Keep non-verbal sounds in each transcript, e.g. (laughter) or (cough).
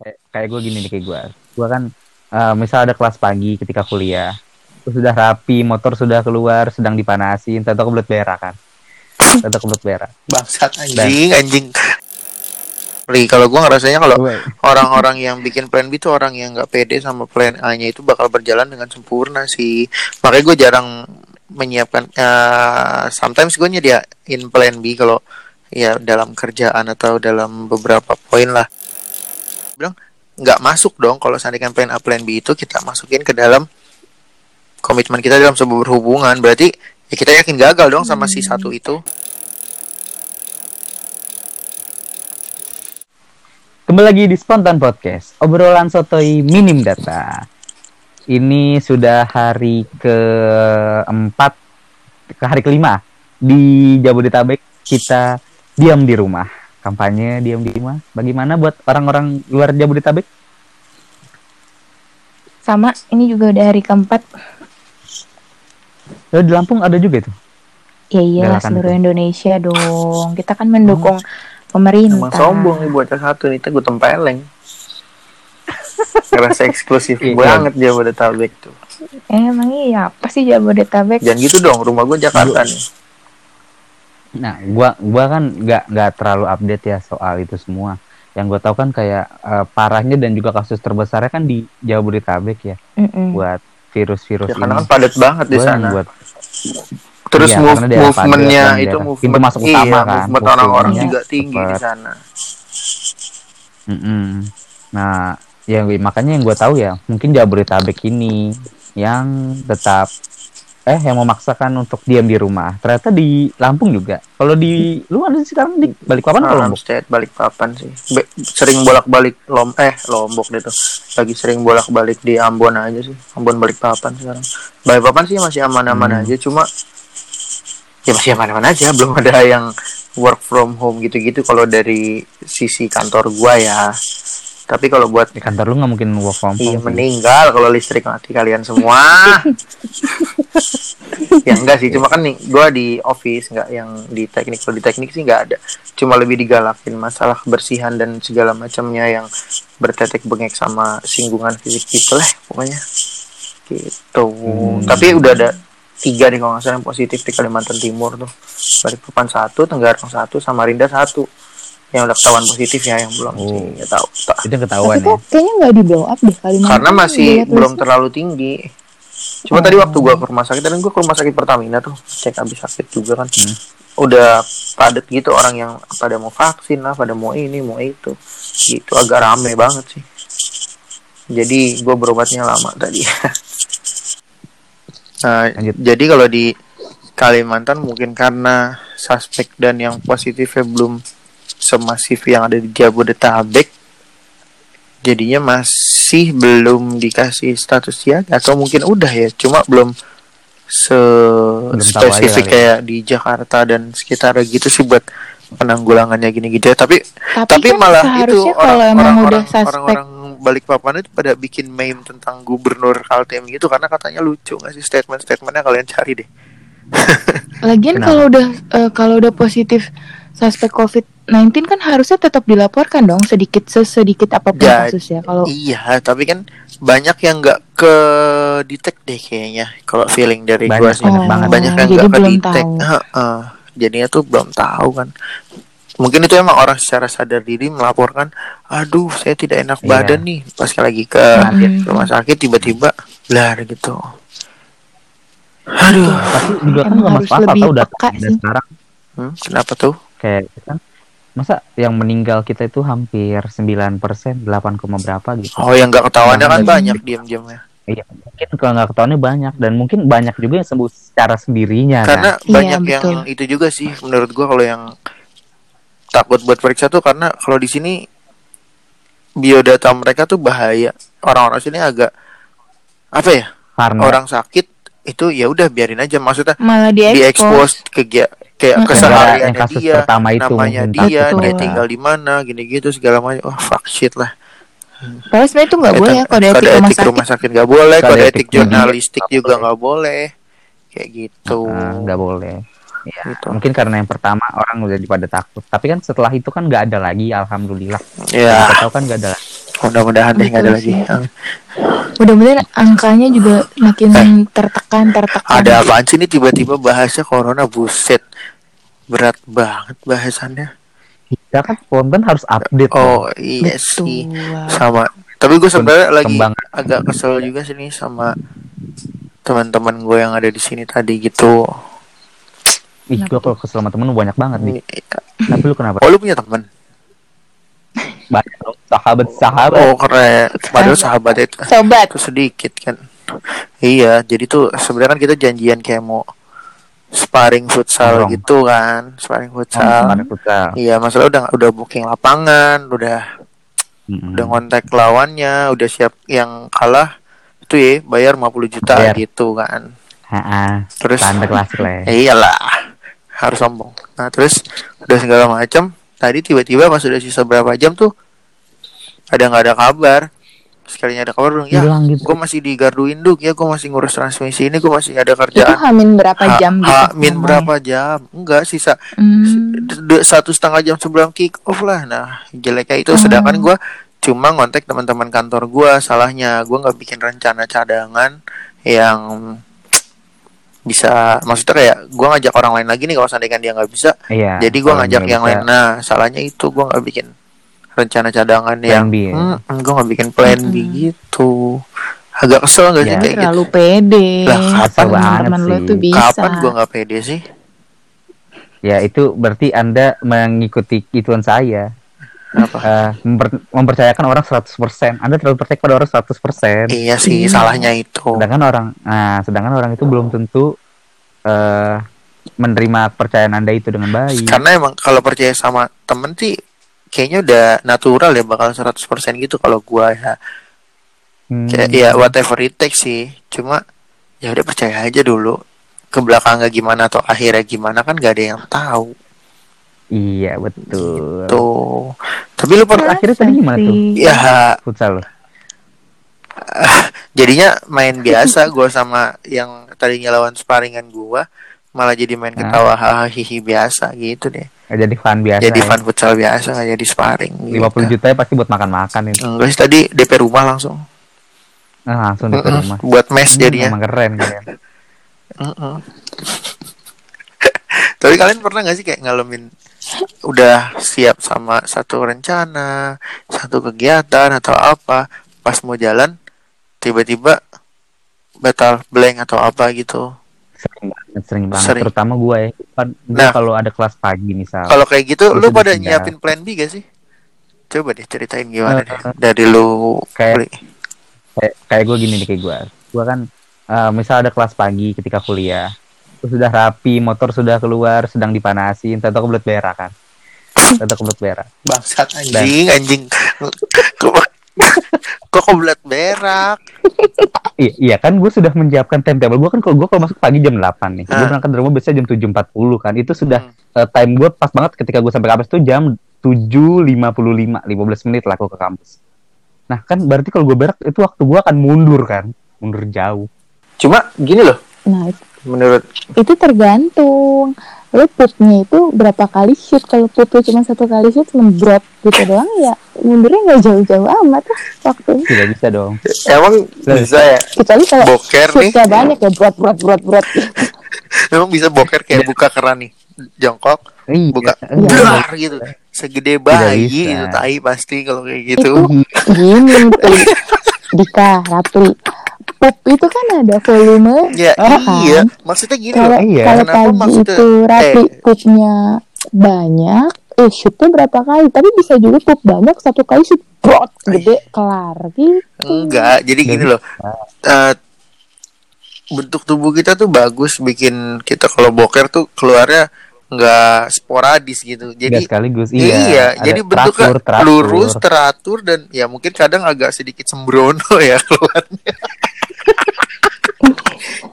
kayak, kayak gue gini nih kayak gue gue kan uh, misal ada kelas pagi ketika kuliah terus sudah rapi motor sudah keluar sedang dipanasin tentu kebelet berak kan tentu kebelet berak bangsat anjing Dan, anjing kalau gue ngerasanya kalau orang-orang yang bikin plan B itu orang yang nggak pede sama plan A-nya itu bakal berjalan dengan sempurna sih. Makanya gue jarang menyiapkan. Uh, sometimes gue nyediain plan B kalau ya dalam kerjaan atau dalam beberapa poin lah. Bilang nggak masuk dong kalau seandainya plan A plan B itu kita masukin ke dalam komitmen kita dalam sebuah hubungan berarti ya kita yakin gagal dong sama si satu itu Kembali lagi di Spontan Podcast, obrolan sotoi minim data. Ini sudah hari keempat, ke hari kelima di Jabodetabek kita diam di rumah. Kampanye diam di rumah. Bagaimana buat orang-orang luar Jabodetabek? Sama, ini juga udah hari keempat. Lalu di Lampung ada juga itu? Ya iya, seluruh itu. Indonesia dong. Kita kan mendukung oh pemerintah. Emang sombong nih buat satu nih, gue tempeleng. Ngerasa eksklusif iya. banget Jabodetabek tuh. Eh, emang iya apa sih Jabodetabek? Jangan gitu dong, rumah gue Jakarta nih. Nah, gua gua kan nggak nggak terlalu update ya soal itu semua. Yang gue tahu kan kayak uh, parahnya dan juga kasus terbesarnya kan di Jabodetabek ya. Mm -mm. Buat virus-virus ya, ini. Karena kan padat banget di sana. Buat Terus iya, move, movementnya itu movement masuk iya, utama kan. Movement orang-orang juga tinggi cepet. di sana. Mm -mm. Nah, yang makanya yang gue tahu ya mungkin Jabodetabek ini yang tetap eh yang memaksakan untuk diam di rumah. Ternyata di Lampung juga. Kalau di lu ada sekarang di Balikpapan atau Lombok? State Balikpapan sih. Be sering bolak-balik Lom eh Lombok deh tuh. Lagi sering bolak-balik di Ambon aja sih. Ambon Balikpapan sekarang. Balikpapan sih masih aman-aman hmm. aja cuma ya masih aman-aman aja belum ada yang work from home gitu-gitu kalau dari sisi kantor gua ya tapi kalau buat di kantor lu nggak mungkin work from iya, home iya meninggal kalau listrik mati kalian semua. (laughs) Ya enggak sih cuma kan nih gua di office nggak yang di teknik kalau di teknik sih nggak ada. Cuma lebih digalakin masalah kebersihan dan segala macamnya yang bertetek bengek sama singgungan fisik gitu lah pokoknya. Gitu. Hmm. tapi udah ada tiga nih kalau nggak salah yang positif di Kalimantan Timur tuh. Balikpapan satu Tenggarong satu Samarinda satu yang udah ketahuan positif ya yang belum oh. sih nggak tahu. Tak. itu ketahuan Tapi ya? kayaknya nggak di blow up deh Kalimantan karena masih belum terlalu tinggi. Cuma oh. tadi waktu gua ke rumah sakit dan gua ke rumah sakit Pertamina tuh cek habis sakit juga kan. Hmm. udah padat gitu orang yang pada mau vaksin lah pada mau ini mau itu. Gitu agak rame banget sih. Jadi gue berobatnya lama tadi. (laughs) Nah, jadi kalau di Kalimantan mungkin karena suspek dan yang positifnya belum semasif yang ada di Jabodetabek, jadinya masih belum dikasih status siaga atau mungkin udah ya, cuma belum se spesifik ya. kayak di Jakarta dan sekitar gitu sih buat penanggulangannya gini gitu ya. Tapi tapi, tapi kan malah itu orang-orang orang-orang balik papan itu pada bikin meme tentang gubernur Kaltim gitu karena katanya lucu nggak sih statement-statementnya kalian cari deh. (laughs) Lagian kalau udah uh, kalau udah positif suspek COVID-19 kan harusnya tetap dilaporkan dong sedikit sesedikit apa pun ya, kasusnya. Kalau Iya, tapi kan banyak yang nggak ke detect deh kayaknya kalau feeling dari banyak, gua sih. Oh, banyak, banyak yang nggak ke detect. Uh, uh, jadinya tuh belum tahu kan. Mungkin itu emang orang secara sadar diri melaporkan aduh saya tidak enak iya. badan nih pas lagi ke hmm. rumah sakit tiba-tiba blar gitu. Aduh. Tapi juga kan nggak masalah tau udah sekarang? Hmm, kenapa tuh kayak kan masa yang meninggal kita itu hampir 9% 8, berapa gitu. Oh yang nggak ketahuannya kan banyak diam-diamnya. Iya, mungkin kalau nggak ketahuannya banyak dan mungkin banyak juga yang sembuh secara sendirinya. Karena kan? banyak iya, yang itu juga sih menurut gua kalau yang takut buat periksa tuh karena kalau di sini biodata mereka tuh bahaya. Orang-orang sini agak apa ya karena orang sakit itu ya udah biarin aja. Maksudnya malah di expose ke kayak kesehariannya dia pertama itu namanya dia Betul. dia tinggal di mana gini gitu segala macam oh fuck shit lah Padahal sebenarnya itu nggak boleh ya kode etik, rumah, etik sakit. rumah sakit nggak boleh, kode, kode etik, jurnalistik juga nggak boleh, kayak gitu. Nggak boleh. Ya, gitu. mungkin karena yang pertama orang udah pada takut. Tapi kan setelah itu kan nggak ada lagi, alhamdulillah. Ya. Kita tahu kan nggak ada. mudah-mudahan deh nggak ada lagi. Eh, Mudah-mudahan angkanya juga makin tertekan, tertekan. ada apaan sih ini tiba-tiba bahasnya corona buset berat banget bahasannya Kita kan konten harus update. oh loh. iya sih Betul. sama tapi gue sebenarnya lagi agak kesel juga sih nih sama teman-teman gue yang ada di sini tadi gitu Ih, gue kalau kesel sama temen banyak banget nih. Tapi lu kenapa? oh lu punya teman Banyak dong. Sahabat, sahabat. oh keren padahal sahabat itu Sobat. itu sedikit kan iya jadi tuh sebenarnya kan kita janjian kayak mau sparring futsal Nongkrong. gitu kan sparring Oh, futsal iya masalah udah udah booking lapangan udah Mm-mm. udah ngontak lawannya udah siap yang kalah itu ya bayar 50 juta Bayar. gitu kan Ha-ha. terus Standar klasik lah ya. (laughs) Iyalah harus sombong nah terus udah segala macam tadi tiba-tiba pas udah sisa berapa jam tuh ada nggak ada kabar sekalinya ada kabar dong ya gitu. gue masih di gardu induk ya gue masih ngurus transmisi ini gue masih ada Itu kerjaan hamin berapa Ha- jam gitu? ha- min namanya? berapa jam enggak sisa Hmm. satu setengah jam sebelum kick off lah nah jeleknya itu Oh. sedangkan gue cuma ngontek teman-teman kantor gue salahnya gue nggak bikin rencana cadangan yang bisa maksudnya kayak gue ngajak orang lain lagi nih kalau seandainya dia nggak bisa Iya. jadi gue ngajak yang bisa, lain nah salahnya itu gue nggak bikin rencana cadangan Plan yang B ya? hmm, gue nggak bikin plan B Mm-mm. gitu agak kesel gak sih Ya. kayak gitu Terlalu pede. Lah, lo sih. tuh bisa. kapan gue nggak pede sih Ya itu berarti anda mengikuti ituan saya. apa Eh, memper- mempercayakan orang 100%. Anda terlalu percaya pada orang 100%. iya sih Iya. salahnya itu Sedangkan orang, nah, sedangkan orang itu belum tentu eh menerima kepercayaan anda itu dengan baik. karena emang kalau percaya sama temen sih kayaknya udah natural ya bakal 100% gitu kalau gua ya Hmm. kayak ya whatever it takes sih cuma ya udah percaya aja dulu ke belakangnya gimana atau akhirnya gimana kan gak ada yang tahu Iya betul. tuh tapi lu pernah akhirnya tadi gimana tuh? Ya Futsal. jadinya main biasa gua sama yang tadinya lawan sparingan gua malah jadi main ketawa hahaha hihi biasa gitu deh Nggak jadi fun biasa. jadi ya. fun futsal biasa nggak jadi sparring 50 juta ya pasti buat makan-makan itu. enggak sih tadi DP rumah langsung Nah, langsung di Mm-mm. rumah. buat mes Hmm, jadinya Emang keren keren. Mm-mm. (laughs) Tapi kalian pernah gak sih kayak ngalamin udah siap sama satu rencana, satu kegiatan atau apa, pas mau jalan tiba-tiba batal blank atau apa gitu. Sering banget, sering banget. Sering. Terutama gue ya. Kan Nah. kalau ada kelas pagi misal. Kalau kayak gitu Itu lu pada siap. nyiapin plan B gak sih? Coba deh ceritain gimana Eh, deh dari lu kayak- beli. kayak kayak gue gini nih kayak gue gue kan eh, misal ada kelas pagi ketika kuliah terus sudah rapi motor sudah keluar sedang dipanasin tahu kebelet berak kan (laughs) tahu kebelet berak bangsat anjing anjing. (laughs) Kok kebelet berak? iya, iya kan gue sudah menyiapkan timetable gue kan kalau gue kalau masuk pagi jam 8 nih gue Ah. berangkat dari rumah biasanya jam 7.40 kan itu sudah Hmm. eh, time gue pas banget ketika gue sampai kampus itu jam 7.55 15 menit lah aku ke kampus nah kan berarti kalau gue berak itu waktu gue akan mundur kan mundur jauh Cuma gini loh, Nah, menurut itu tergantung. Lo pupnya itu berapa kali shoot? Kalau lo cuma satu kali shoot, membrot gitu doang ya. Mundurnya nggak jauh-jauh amat lah waktunya. tidak bisa dong emang bisa ya Kecuali kalau boker nih shootnya banyak ya, brot, brot, brot, brot. Emang bisa boker kayak buka keran nih jongkok iya buka Iya. dar gitu segede bayi itu tai pasti kalau kayak gitu Gini tuh, (laughs) Dika, Rapli. Pup itu kan ada volume. ya kan? iya maksudnya gini Kalau loh Iya. kalau pagi maksudnya- itu Rapli eh. pupnya banyak, eh shootnya berapa kali? Tapi bisa juga pup banyak satu kali shoot brot gede kelar gitu. enggak jadi gini loh Eh, bentuk tubuh kita tuh bagus bikin kita kalau boker tuh keluarnya nggak sporadis gitu jadi sekaligus Iya, iya, jadi bentuknya teratur, teratur. lurus, teratur dan ya mungkin kadang agak sedikit sembrono ya (laughs) keluarnya.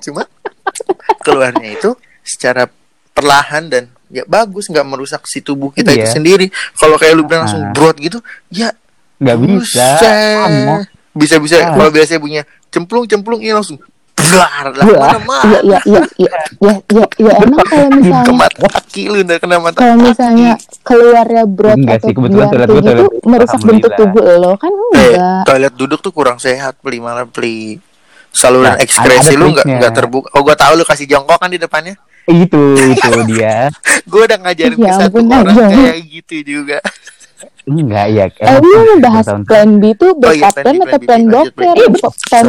Cuma (laughs) keluarnya itu secara perlahan dan ya bagus nggak merusak si tubuh kita itu Iya. sendiri. Kalau kayak lu bilang langsung Ah. brot gitu, ya nggak bisa. Bisa bisa Ah. kalau biasanya bunyinya cemplung cemplung ini langsung Blar, lah Wah, mana-mana. iya iya iya iya iya iya iya emang (laughs) kalau Ke misalnya mata kaki lu udah kena mata kalau misalnya keluarnya brot Enggak atau sih, kebetulan toilet gua toilet merusak bentuk tubuh lo kan Eh, enggak toilet duduk tuh kurang sehat, beli malah beli saluran Nah, ekskresi lu nggak nggak terbuka. Oh, gua tahu lu kasih jongkok kan di depannya. itu itu (laughs) dia Gue udah ngajarin Ya ke satu ampun, orang Najong. kayak gitu juga. enggak ya eh lu membahas tahun plan B itu Oh iya, backup plan B, atau B. plan Lanjut, boker Bli. plan.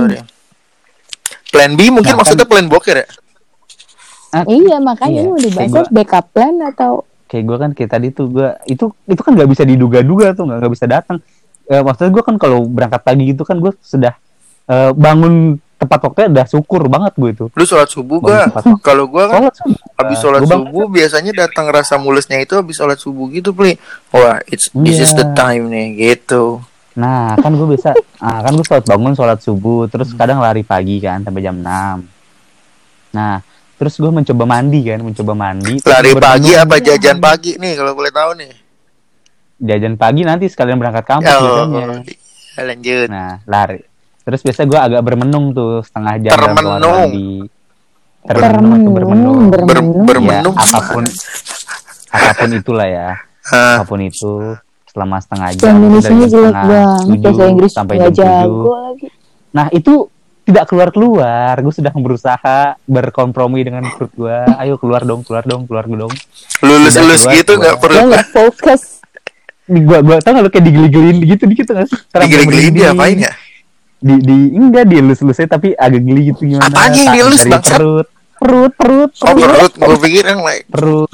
Plan B mungkin Nah, kan- maksudnya plan boker ya? iya makanya Iya, mau dibahas gua- backup plan atau kayak gue kan kayak tadi tuh gue itu itu kan nggak bisa diduga-duga tuh nggak nggak bisa datang eh, maksudnya gue kan kalau berangkat pagi gitu kan gue sudah eh, bangun tepat waktunya udah syukur banget gue itu Lu sholat subuh gak? Kalau gua kan sholat subuh habis sholat Gua subuh biasanya datang rasa mulusnya itu habis sholat subuh gitu, Pli. Wah, it's this is the Iya. time nih gitu. nah kan gue bisa ah, kan gue sholat bangun sholat subuh terus kadang lari pagi kan sampai jam 6 nah terus gue mencoba mandi kan mencoba mandi Lari pagi apa jajan pagi nih kalau boleh tahu nih? jajan pagi nanti sekalian berangkat kampus Oh, biasanya iya, lanjut. nah lari terus biasa gue agak bermenung tuh setengah jam Termenung. termenung atau bermenung. Ber- bermenung. Bermenung ya, apa pun apa pun itulah ya. (laughs) Apa pun itu selama setengah jam dari setengah tujuh Inggris sampai nggak jam tujuh. nah itu tidak keluar keluar gue sudah berusaha berkompromi dengan perut gue ayo keluar dong keluar dong keluar dong. Lulus-lulus Udah, gitu gua- nggak perlu. Nggak (laughs) fokus di gua gua tau gak lu kayak digeli-gelin gitu gitu nggak sih? Terang Digeli-geli merinding. dia apain ya? Di di enggak di elus-elusnya tapi agak geli gitu gimana. Apanya yang dielus, dari bangsat? perut perut perut Oh perut. perut, gue pikir yang lain. perut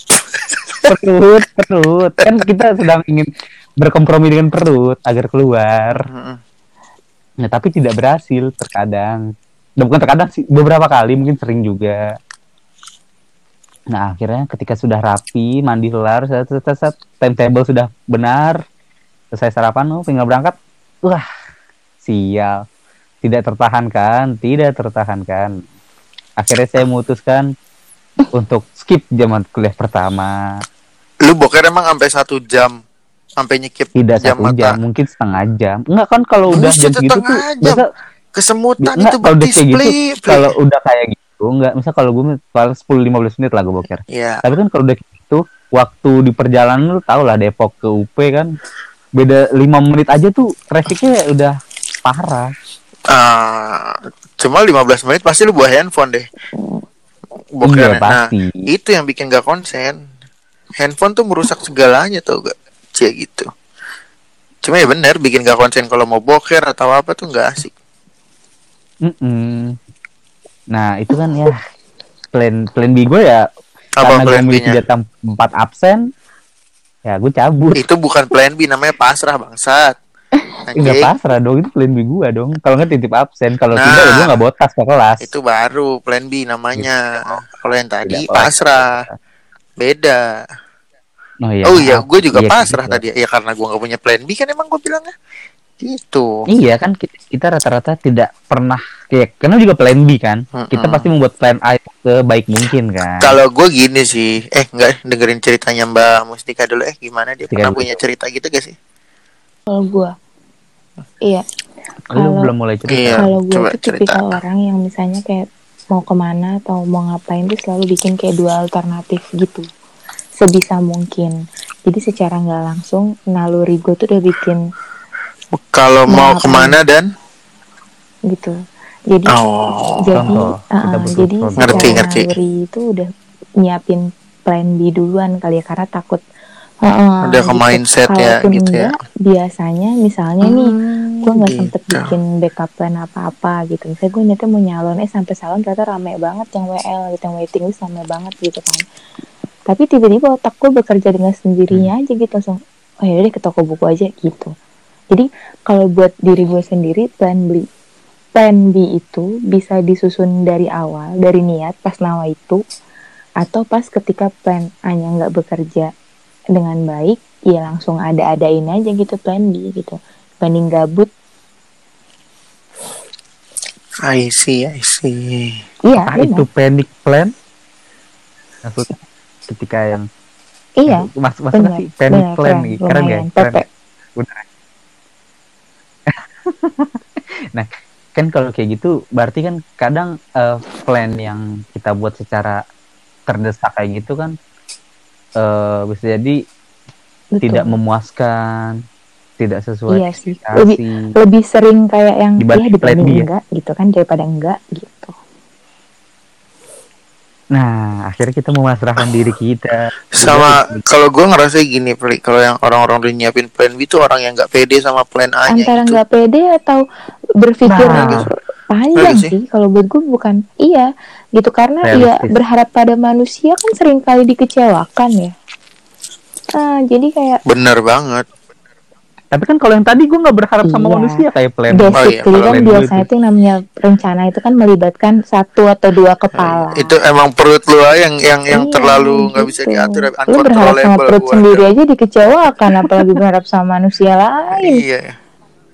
perut perut. Kan kita sedang ingin berkompromi dengan perut agar keluar. Nah tapi tidak berhasil terkadang. Dan bukan terkadang sih beberapa kali mungkin sering juga. Nah akhirnya ketika sudah rapi mandi kelar set, set, set, set, timetable sudah benar selesai sarapan oh tinggal berangkat. Wah sial tidak tertahankan tidak tertahankan. Akhirnya saya memutuskan untuk skip zaman kuliah pertama. Lu boker emang sampai satu jam, sampai nyekip tidak jam satu jam mungkin setengah jam. Enggak kan kalau udah jam segitu tuh jam. biasa Kesemutan enggak itu kalau udah kayak gitu kalau udah kayak gitu enggak. Misal kalau gue paling 10 15 menit lah gue boker. Ya, tapi kan kalau udah gitu waktu di perjalanan lu tau lah Depok ke UP kan. Beda 5 menit aja tuh trafficnya udah parah ah, cuma 15 menit pasti lu bawa handphone deh. iya Boker. Nah, pasti itu yang bikin gak konsen. Handphone tuh merusak segalanya tau gak? Cia gitu. Cuma ya bener bikin gak konsen kalau mau boker atau apa tuh gak asik. Mm-mm. nah itu kan ya plan plan B gue ya Apa karena gue memiliki B-nya? jatah 4 absen ya gue cabut Itu bukan plan B namanya pasrah bangsat. Enggak pasrah dong, itu plan B gua dong. Kalau nggak titip absen, kalau Nah. tidak ya gua nggak botas ke kelas. Itu baru plan B namanya. Kalau yang tadi Tidak pasrah. Beda. Oh iya, oh iya, gue juga Iya, pasrah gitu. tadi. Ya karena gue nggak punya plan B kan emang gue bilangnya. Gitu. Iya kan kita, kita rata-rata tidak pernah kayak karena juga plan B kan. Kita Mm-mm. pasti membuat plan A sebaik mungkin kan. Kalau gue gini sih, eh enggak dengerin ceritanya Mbak Mustika dulu. Eh gimana dia Mustika pernah dulu. punya cerita gitu gak sih? Kalau gua iya Lu kalau- belum mulai cerita. Iya, kalau gue coba tuh cerita. tipikal orang yang misalnya kayak mau ke mana atau mau ngapain tuh selalu bikin kayak dua alternatif gitu sebisa mungkin jadi secara nggak langsung naluri gue tuh udah bikin Kalau mau Mau ke mana dan? gitu jadi Oh, jadi contoh. butuh jadi contoh. secara Ngerti, ngerti. naluri itu udah nyiapin plan B duluan kali ya karena takut uh-uh, Udah ke mindset ya, gitu ya. biasanya misalnya nih gue nggak gitu. sempet bikin backup plan apa-apa gitu. Misalnya gue niatnya mau nyalon eh sampai salon ternyata rame banget yang WL gitu yang waiting list rame banget gitu kan. Tapi tiba-tiba otak gue bekerja dengan sendirinya aja gitu langsung oh ya deh ke toko buku aja gitu. Jadi kalau buat diri gue sendiri plan B plan B itu bisa disusun dari awal dari niat pas nawa itu atau pas ketika plan A nya nggak bekerja dengan baik ya langsung ada-adain aja gitu plan B gitu banding gabut I see, I see. iya Ah, itu panic plan. Maksud ketika yang iya mas maksudnya sih panic benar plan keren nih, keren ya, lumayan keren. Bener. (laughs) nah, kan kalau kayak gitu berarti kan kadang eh, plan yang kita buat secara terdesak kayak gitu kan eh bisa jadi Betul. tidak memuaskan tidak sesuai Iya sih. ekspektasi. Lebih lebih sering kayak yang Dibanding ya dibanding B ya? enggak gitu kan daripada enggak gitu. Nah, akhirnya kita memasrahkan diri kita. sama kalau gue ngerasa gini kalau yang orang-orang udah nyiapin plan B itu orang yang nggak pede sama plan A nya Antara gitu nggak pede atau berpikir Nah. Panjang sih. sih kalau buat gue bukan iya gitu karena ya Realistis. berharap pada manusia kan sering kali dikecewakan ya. Nah, jadi kayak bener banget Tapi kan kalau yang tadi gue nggak berharap sama Iya. manusia kayak plan. Oh iya, basically kan biasanya itu. itu yang namanya rencana itu kan melibatkan satu atau dua kepala. itu emang perut lu aja yang yang yang Iya, terlalu nggak bisa gitu. diatur Lu berharap sama perut buat- sendiri aja dikecewakan, apalagi berharap sama manusia lain. iya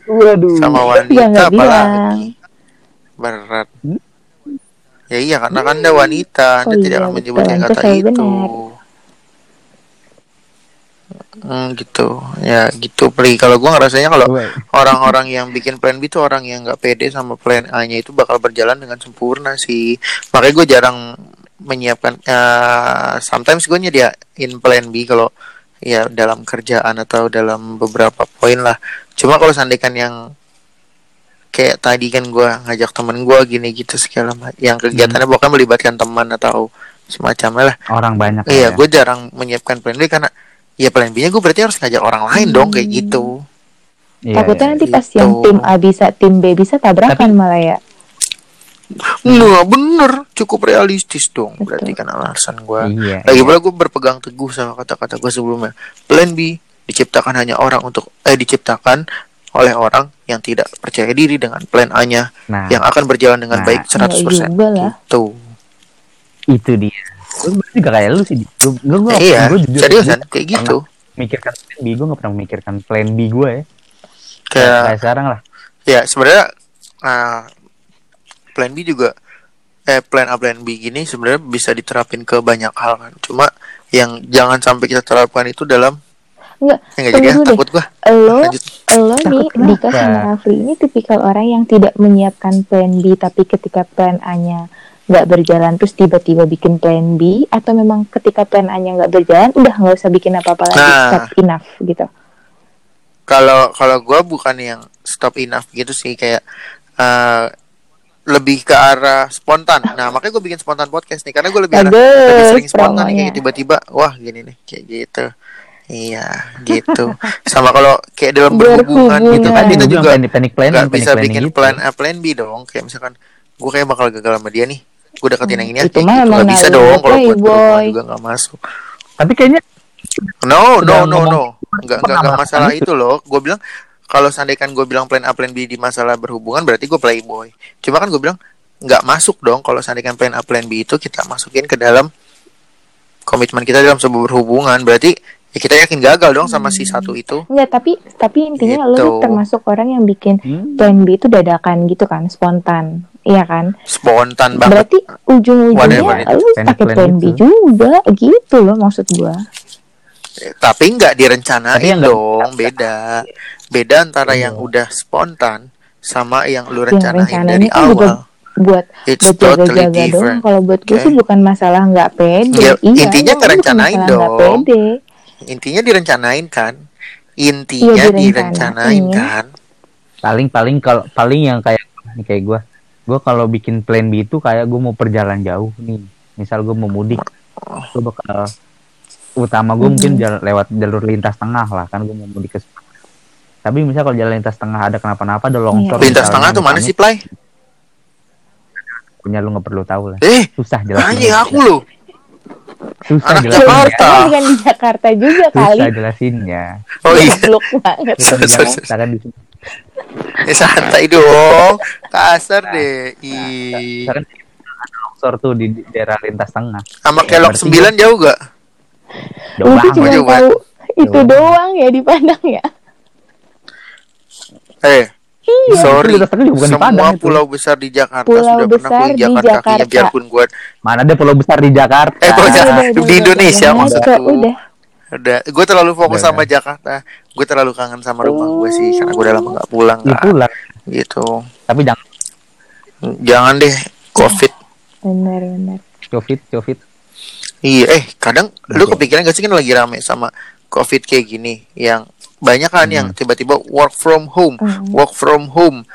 Waduh. sama Ya wanita nggak bilang. Apalagi berat ya iya karena kan ada wanita anda Oh tidak iya, akan menyebut betul. yang Itu kata itu benar. Hmm, gitu ya gitu Pri kalau gua ngerasanya kalau Gue- orang-orang yang bikin plan B itu orang yang nggak pede sama plan A-nya itu bakal berjalan dengan sempurna sih. Makanya gue jarang menyiapkan. eh, sometimes gue nyediain plan B kalau ya dalam kerjaan atau dalam beberapa poin lah. Cuma kalau sandikan yang kayak tadi kan gue ngajak temen gue gini gitu segala macam. Yang kegiatannya bukan melibatkan teman atau semacamnya lah. orang banyak. Iya, ya. gue jarang menyiapkan plan B karena ya plan B-nya gue berarti harus ngajak orang lain dong kayak Hmm. gitu. Iya, Takutnya nanti pas gitu. yang tim A bisa, tim B bisa tabrakan malah ya. Nggak bener, cukup realistis dong. Betul. Berarti kan alasan gue. Iya. Lagi iya. pula gue berpegang teguh sama kata-kata gue sebelumnya. Plan B diciptakan hanya orang untuk eh diciptakan oleh orang yang tidak percaya diri dengan plan A-nya Nah, yang akan berjalan dengan Nah. baik 100%. juga lah. Gitu. itu dia. Gue juga kayak lu sih. Gue gue Eh, iya, gue jujur seriusan gue kayak gitu. Mikirkan plan B, gue gak pernah memikirkan plan B gue ya. Kayak Kayak sekarang lah. ya sebenarnya ah, plan B juga eh plan A plan B gini sebenarnya bisa diterapin ke banyak hal kan. Cuma yang jangan sampai kita terapkan itu dalam Enggak, ya nggak jadi tunggu ya, dulu deh. takut gua. Lo, Lanjut. lo nih, Dika sama Rafli ini tipikal orang yang tidak menyiapkan plan B, tapi ketika plan A-nya nggak berjalan, terus tiba-tiba bikin plan B, atau memang ketika plan A-nya nggak berjalan, udah nggak usah bikin apa-apa lagi, Nah. stop enough gitu. Kalau kalau gua bukan yang stop enough gitu sih kayak eh, lebih ke arah spontan. Nah makanya gue bikin spontan podcast nih karena gue lebih arah lebih sering spontan nih kayak tiba-tiba wah gini nih kayak gitu. Iya gitu. Sama kalau kayak dalam berhubungan gitu. Kan kita juga panic, panic planning, panic bisa planning bikin gitu. plan A plan B dong. Kayak misalkan gue kayak bakal gagal sama dia nih. Gue deketin yang ini Itu mah gitu nggak bisa dong kalau buat berhubungan juga nggak masuk. Tapi kayaknya no no no no. Nggak nggak nggak masalah itu loh. Gue bilang kalau seandainya gue bilang plan A plan B di masalah berhubungan berarti gue playboy cuma kan gue bilang nggak masuk dong kalau seandainya plan A plan B itu kita masukin ke dalam komitmen kita dalam sebuah berhubungan. Berarti ya kita yakin gagal dong sama si satu itu Enggak, tapi tapi intinya lo Gitu. nih termasuk orang yang bikin hmm, plan B itu dadakan gitu kan, spontan. Iya kan? spontan banget Berarti ujung-ujungnya lo pakai plan plan B itu. juga gitu loh maksud gua. tapi nggak direncanain Tapi yang dong beda beda antara Iya. yang udah spontan sama yang lu Yang rencanain rencanainnya dari kan juga awal buat it's buat totally jaga-jaga doang. different Kalau buat gue Oke. sih bukan masalah nggak pede. Ya, iya, intinya ngerencanain nggak dong. pede. Intinya direncanain kan? Intinya Iya, direncanain. direncanain. kan? Paling paling kalau paling yang kayak nih kayak gue gue kalau bikin plan B itu kayak gue mau perjalanan jauh nih. Misal gue mau mudik gue bakal utama gue mungkin Mhm. jal- lewat jalur lintas tengah lah kan gue mau mudik ke tapi misal kalau jalan lintas tengah ada kenapa-napa ada longsor Iya. lintas misalnya, tengah tuh mana sih play? Punya lu nggak perlu tahu lah. Eh susah jelasin anjing aku loh susah anak jelasinnya. Jakarta. Kan bukan di Jakarta juga kali. susah jelasinnya. Oh iya. Goblok banget. Bukan di sini. Eh, santai dong. Kasar deh ih. Misalkan ada longsor tuh di daerah lintas tengah. Sama Ya, kelok sembilan jauh gak jauh banget. cuma jauh tahu itu doang ya dipandang ya. eh Iya. sorry bukan di semua Padang itu. pulau besar di Jakarta Pulau sudah pernah besar gue di injakan kakinya Jakarta. biarpun gue mana ada pulau besar di Jakarta Eh, pulau Udah, Jakarta. udah, udah, di Indonesia udah, maksudku. udah, Udah. udah gue terlalu fokus Udah, sama Jakarta gue terlalu kangen sama rumah gue sih karena gue udah lama gak pulang kan pulang gitu tapi jangan Jangan deh covid. bener bener covid covid Iya, eh kadang lu kepikiran gak sih kan lagi rame sama covid kayak gini yang banyak kan yang Hmm. tiba-tiba work from home, Hmm. work from home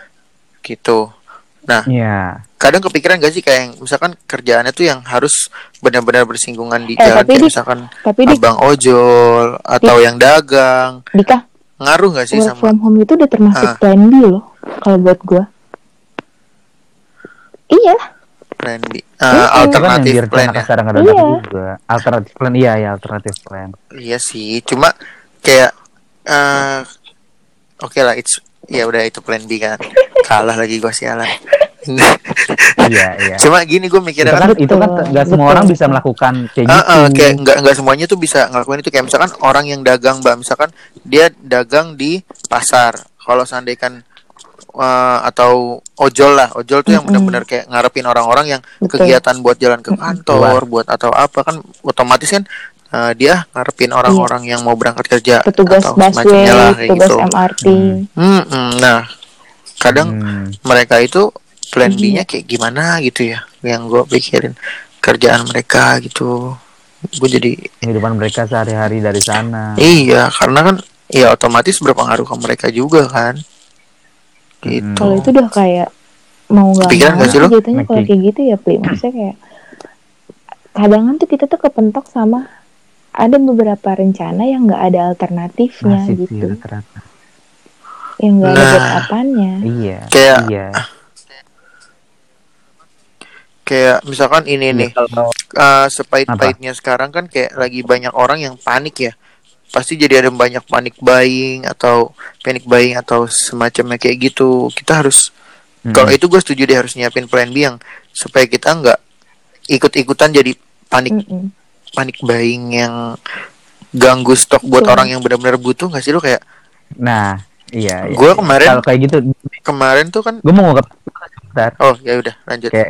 gitu. Nah, ya kadang kepikiran gak sih kayak yang misalkan kerjaannya tuh yang harus benar-benar bersinggungan di Eh, jalan tapi kayak di- misalkan tapi di abang ojol atau yang dagang Dika ngaruh gak sih work sama from home itu udah termasuk Ah. plan B loh kalau buat gua iya plan B, Iya, Eh, kan itu kan yang alternatif plan ya? sekarang kadang Iya. juga alternatif plan iya ya alternatif plan Iya sih, cuma kayak eh oke lah, it's ya udah itu plan B kan. Kalah lagi gua sialan. iya iya. Cuma gini gue itu mikirnya kan kan itu kan nggak semua orang bisa melakukan kayak Ah, gitu. ah, kayak nggak nggak semuanya tuh bisa ngelakuin itu. Kayak misalkan orang yang dagang mbak misalkan dia dagang di pasar. Kalau seandainya kan eh, atau ojol lah ojol tuh yang benar-benar kayak ngarepin orang-orang yang Betul. kegiatan buat jalan ke kantor buat atau apa kan otomatis kan eh, dia ngarepin orang-orang yang mau berangkat kerja petugas atau busway semacamnya lah kayak petugas gitu. MRT Hmm, hmm, nah kadang Hmm. mereka itu plan Iya. B-nya kayak gimana gitu ya yang gue pikirin kerjaan mereka gitu. Gue jadi kehidupan mereka sehari-hari dari sana. Iya karena kan ya otomatis berpengaruh ke mereka juga kan. Gitu. Kalau itu udah kayak mau nggak mau nggak sih lo? jatuhnya kalau kayak gitu ya Pli. Maksudnya kayak kadang tuh kita tuh kepentok sama ada beberapa rencana yang nggak ada alternatifnya masih sih gitu. rata-rata. Yang nggak ada Nah. buat apanya. iya Kayak- iya. Kayak misalkan ini nih kalau eh, sepahit-pahitnya sekarang kan kayak lagi banyak orang yang panik ya. Pasti jadi ada banyak panik buying atau panic buying atau semacamnya kayak gitu. Kita harus Hmm. kalau itu gue setuju deh harus nyiapin plan B yang supaya kita nggak ikut-ikutan jadi panik. Mm-mm. Panik buying yang ganggu stok buat Betul. orang yang benar-benar butuh nggak sih lo kayak? Nah iya, iya Gua iya. kemarin- kalau kayak gitu kemarin tuh kan gue mau ngungkap sebentar. Oh ya udah lanjut. Kayak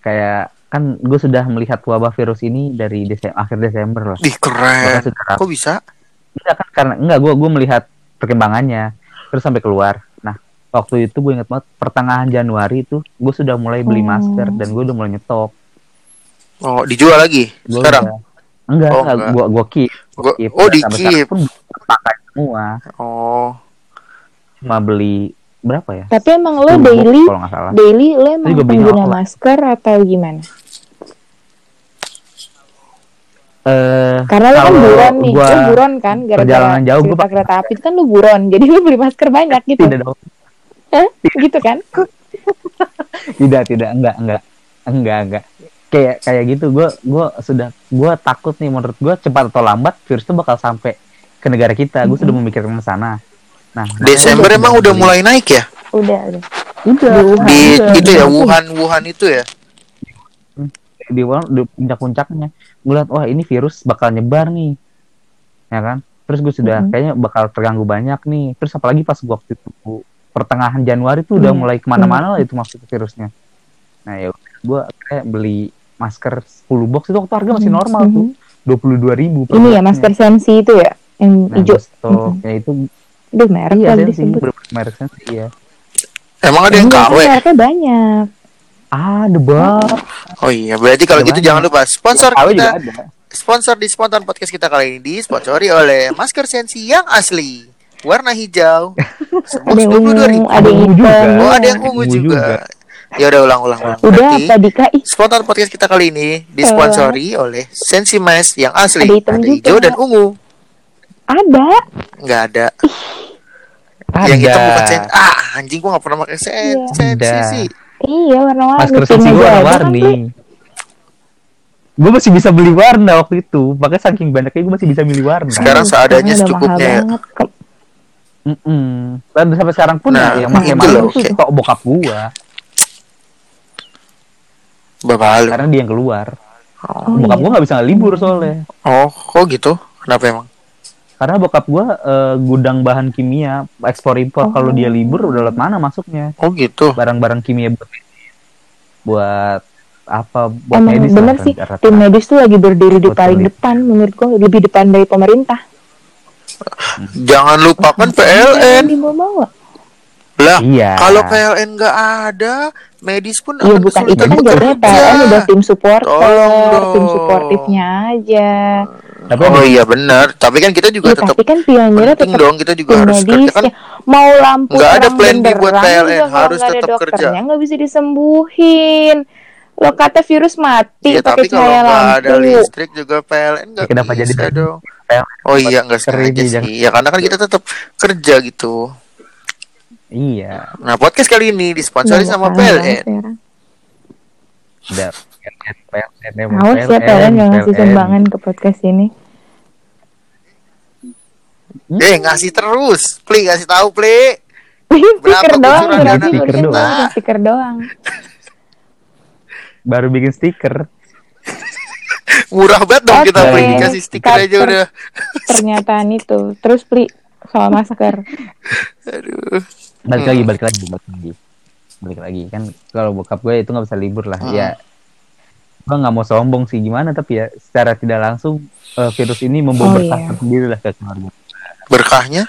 kayak- kan gue sudah melihat wabah virus ini dari Desem- akhir Desember lah Ih keren. Sudah kok bisa? Enggak kan karena enggak gue gue melihat perkembangannya. Terus sampai keluar. Nah waktu itu gue ingat banget pertengahan Januari itu gue sudah mulai beli Oh. masker dan gue udah mulai nyetok oh dijual lagi? Gua sekarang? Udah- enggak Oh, enggak. enggak. gue gue keep. Gua Gua- keep. oh, di keep. pun belum pakai semua. Oh. Cuma beli berapa ya? Tapi emang lo 10 box daily kalau nggak salah. daily lo emang pengguna masker atau gimana? Eh karena lo kan buron nih. gua lo buron kan gara-gara perjalanan jauh, gua pakai kereta api itu kan lo buron. (laughs) Jadi lo beli masker banyak gitu. Tidak dong. Hah? gitu kan? (laughs) Tidak tidak. Enggak enggak. Enggak enggak kayak kayak gitu. Gue gue sudah gue takut nih. Menurut gue cepat atau lambat virus itu bakal sampai ke negara kita. Gue sudah memikirkan ke sana. Nah makanya Desember emang udah beli. mulai naik ya? Udah udah. Udah. Di Wuhan. di udah, itu ya udah. Wuhan. Wuhan itu ya? Di Wuhan di puncak-puncaknya. Gue lihat wah ini virus bakal nyebar nih. Ya kan? Terus gue sudah Mhm. kayaknya bakal terganggu banyak nih. Terus apalagi pas gua waktu itu pertengahan Januari tuh udah Iya, mulai ke mana-mana lah itu masuk virusnya. Nah ya gue kayak beli masker 10 box itu waktu harga masih Mhm. normal tuh. dua puluh dua ribu ini ya masker sensi itu ya yang nah, hijau. stok ya itu Aduh merek iya sensi merek sensi ya emang ada yang Enggak, KW mereknya banyak. Ada banget oh iya berarti kalau Ada gitu banyak. jangan lupa sponsor KW juga kita sponsor di spontan podcast kita kali ini disponsori oleh masker sensi yang asli. Warna hijau. (laughs) Ada yang dua puluh dua ribu. ungu ada yang Ungu juga. oh ada iya. yang ungu Ungu juga. juga. Ya udah ulang ulang ulang udah Berarti, apa Dika Spontan podcast kita kali ini disponsori oleh Sensi Mas yang asli. Ada hitam juga. hijau dan ungu. ada Nggak ada. ada Yang hitam bukan sen. Ah, anjing gua nggak pernah pakai sen. Iya. Sensi Ada. sih. iya warna-warni masker sensi ada kan, warna-warni Pri? gue masih bisa beli warna waktu itu makanya saking banyaknya gue masih bisa milih warna Sekarang seadanya secukupnya ya. Mm-mm. Dan sampai sekarang pun Nah, ya, yang pakai itu masker kayak- kok bokap gua Bapak lu. karena dia yang keluar. Oh, bokap iya. gua nggak bisa libur soalnya. Oh, kok gitu? Kenapa emang? Karena bokap gua eh, gudang bahan kimia ekspor impor Oh. kalau dia libur udah lewat mana masuknya Oh gitu. barang-barang kimia buat buat apa buat Emang medis bener lah, sih rata-rata. tim medis tuh lagi berdiri di paling depan menurut gua lebih depan dari pemerintah Jangan lupakan Jangan PLN. dibawa-bawa Lah, Iya. kalau PLN nggak ada, medis pun Iya bukan itu kan jadinya bekerja. PLN udah tim supporter, Tolong dong. tim suportifnya aja. Tapi Oh iya benar, tapi kan kita juga Iya tetap tapi kan pionirnya penting tetap dong, kita juga harus kerja kan. medisnya. Mau lampu Nggak ada plan B buat PLN, kalau harus tetap kerja. dokternya nggak bisa disembuhin. Lo kata virus mati Iya, pakai tapi kalau cahaya nggak ada lampu. listrik juga PLN nggak Kenapa jadi bisa dong. PLN Oh iya nggak sengaja sih. Ya karena kan kita tetap kerja gitu. Iya. Nah podcast kali ini disponsori Nggak sama PLN. Udah. PLN, Awas ya PLN nggak ngasih PLN. sumbangan ke podcast ini. Eh ngasih terus, Pli kasih tahu Pli. stiker Berapa doang berarti kita? cuma stiker doang. Baru bikin stiker. Murah banget dong kita Oke, Pli dikasih stiker cut aja per- udah. Pernyataan itu. Terus beli soal masker. Aduh. Balik Hmm. lagi, balik lagi, balik lagi. Balik lagi kan kalau bokap gue itu nggak bisa libur lah. Hmm. Ya gue nggak mau sombong sih gimana tapi ya secara tidak langsung eh, virus ini membawa Oh, berkah iya. sendiri lah ke keluarga. Berkahnya?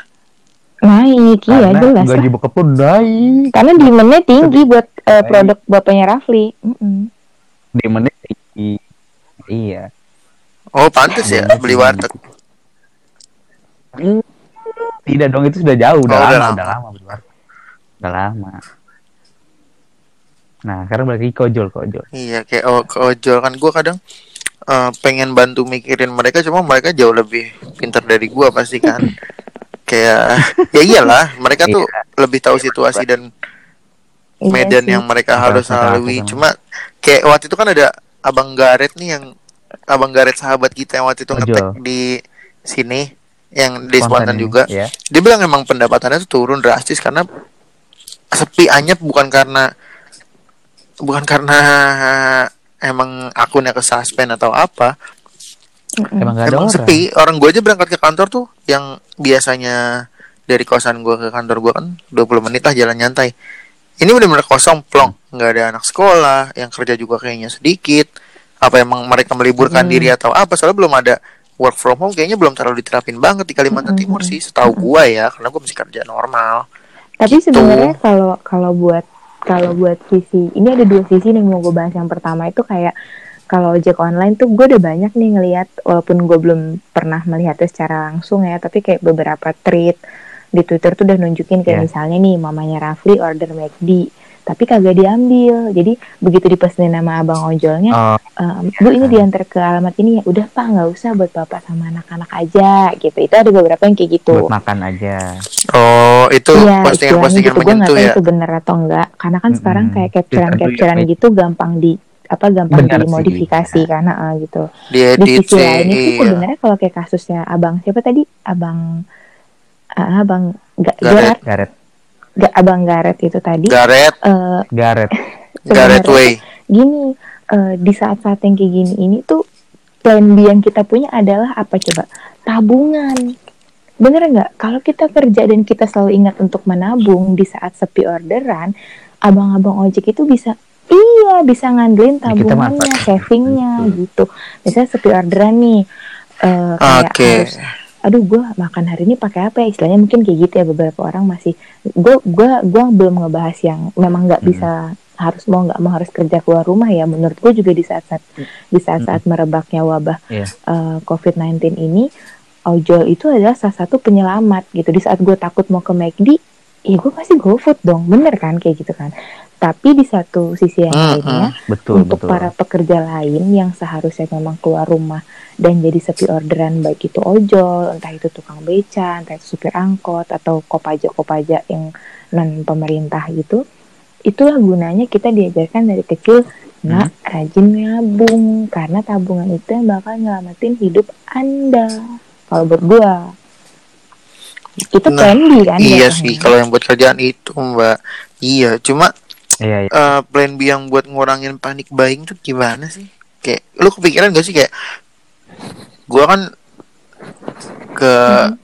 Naik, iya Karena jelas lah. gaji bokap pun naik. Karena demandnya tinggi buat Naik. produk bapaknya Rafli. Mm-mm. Demandnya tinggi. Iya. Oh pantes ya beli warteg. Tidak dong itu sudah jauh, udah Oh, lama, udah lama. udah lama, udah lama. Udah lama. Nah, sekarang balik lagi ke ojol, ke ojol. Iya kayak oh, ke ojol kan gue kadang eh, pengen bantu mikirin mereka cuma mereka jauh lebih pintar dari gue pasti kan. (laughs) kayak ya iyalah mereka tuh lebih tahu situasi dan Iya medan sih. yang mereka harus lalui. Cuma kayak waktu itu kan ada Abang Garet nih yang Abang Garet sahabat kita yang waktu itu ngetek di sini yang di spontan juga. Ya. Dia bilang emang pendapatannya tuh turun drastis karena sepi anyep bukan karena bukan karena emang akunnya ke suspend atau apa. Emang gak ada emang orang. sepi. Orang gue aja berangkat ke kantor tuh yang biasanya dari kosan gue ke kantor gue kan 20 menit lah jalan nyantai. Ini benar-benar kosong plong, nggak ada anak sekolah, yang kerja juga kayaknya sedikit. Apa emang mereka meliburkan Hmm. diri atau apa? Soalnya belum ada work from home, kayaknya belum terlalu diterapin banget di Kalimantan Hmm. Timur sih, setahu gue ya, karena gue masih kerja normal. Tapi Gitu. sebenarnya kalau kalau buat kalau buat sisi ini ada dua sisi nih mau gue bahas. Yang pertama itu kayak kalau ojek online tuh gue udah banyak nih ngelihat walaupun gue belum pernah melihatnya secara langsung ya, tapi kayak beberapa tweet di Twitter tuh udah nunjukin kayak Iya. misalnya nih mamanya Rafli order McD tapi kagak diambil. Jadi begitu dipesenin nama abang ojolnya, Oh, Ehm, bu ini diantar ke alamat ini ya udah pak nggak usah buat bapak sama anak-anak aja gitu itu ada beberapa yang kayak gitu buat makan aja. Oh, itu Iya, postingan-postingan istilahnya gitu gue nggak menyentuh tahu ya. itu bener atau enggak karena kan sekarang Mm-mm. kayak capturean-capturean Itu gitu gampang di apa gampang Bener sih, dimodifikasi iya. karena ah, gitu di Diedit sisi sih, lainnya sih iya. sebenarnya kalau kayak kasusnya abang siapa tadi abang ah, abang Ga- Garet. Garet Garet, Ga- abang Garet itu tadi Garet, eh, Garet. (laughs) Garet Way. gini eh, di saat-saat yang kayak gini ini tuh plan B yang kita punya adalah apa coba tabungan bener nggak kalau kita kerja dan kita selalu ingat untuk menabung di saat sepi orderan abang-abang ojek itu bisa iya bisa ngandelin Ya, tabungannya savingnya itu. gitu misalnya sepi orderan nih eh, kayak Oke. harus aduh gue makan hari ini pakai apa ya? Istilahnya mungkin kayak gitu ya beberapa orang masih gue gua gua belum ngebahas yang memang nggak Hmm. bisa harus mau nggak mau harus kerja keluar rumah ya. Menurut gue juga di saat saat di saat saat merebaknya wabah Iya. eh, COVID-19 ini ojol itu adalah salah satu penyelamat gitu. Di saat gue takut mau ke McD ya gue pasti GoFood dong. Bener kan? Kayak gitu kan tapi di satu sisi yang Hmm, lainnya Betul, untuk betul. para pekerja lain yang seharusnya memang keluar rumah dan jadi sepi orderan baik itu ojol, entah itu tukang beca, entah itu supir angkot atau kopaja-kopaja yang non pemerintah gitu. Itulah gunanya kita diajarkan dari kecil nak rajin nabung karena tabungan itu yang bakal nyelamatin hidup Anda. Kalau buat gua itu Nah, plan B kan Iya sih, kalau yang buat kerjaan itu Mbak. Iya, cuma Iya, iya. eh, plan B yang buat ngurangin panik buying tuh gimana sih? Kayak lu kepikiran gak sih kayak gua kan ke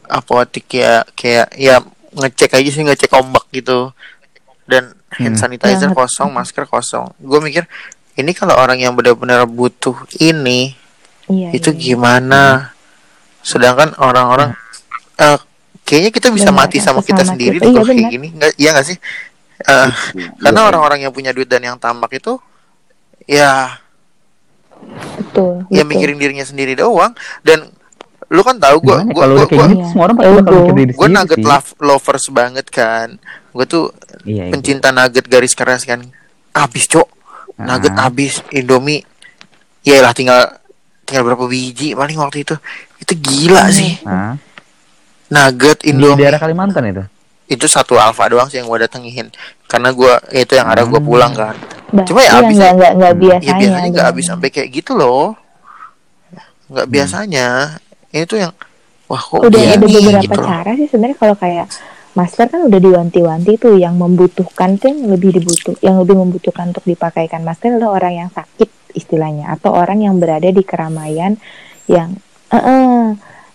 apotek ya kayak ya ngecek aja sih ngecek ombak gitu dan hand Hmm. sanitizer Banget. kosong masker kosong gue mikir ini kalau orang yang benar-benar butuh ini Iya, itu iya. gimana sedangkan orang-orang eh, kayaknya kita bisa Benar, mati sama kita sendiri kita. deh Iya, kalau kayak gini nggak iya nggak sih Eh, karena orang-orang yang punya duit dan yang tambak itu ya betul ya betul. mikirin dirinya sendiri doang dan lu kan tahu gue gue gue Iya. semua orang gue sendiri nugget sih. love, lovers banget kan gue tuh Iya, iya. pencinta nugget garis keras kan abis cok nugget Ah. abis indomie ya lah tinggal tinggal berapa biji paling waktu itu itu gila Iya. sih Nah, nugget di indomie daerah Kalimantan itu. Itu satu alfa doang sih yang gue datengin karena gue itu yang ada gue Hmm. pulang kan Bah, Cuma ya iya, abis nggak nggak nggak Hmm. biasanya ya biasanya nggak habis sampai kayak gitu loh nggak Hmm. biasanya itu yang wah kok udah ada beberapa gitu loh. cara sih sebenarnya kalau kayak masker kan udah diwanti-wanti tuh yang membutuhkan tuh yang lebih dibutuh yang lebih membutuhkan untuk dipakaikan masker adalah orang yang sakit istilahnya atau orang yang berada di keramaian yang eh eh,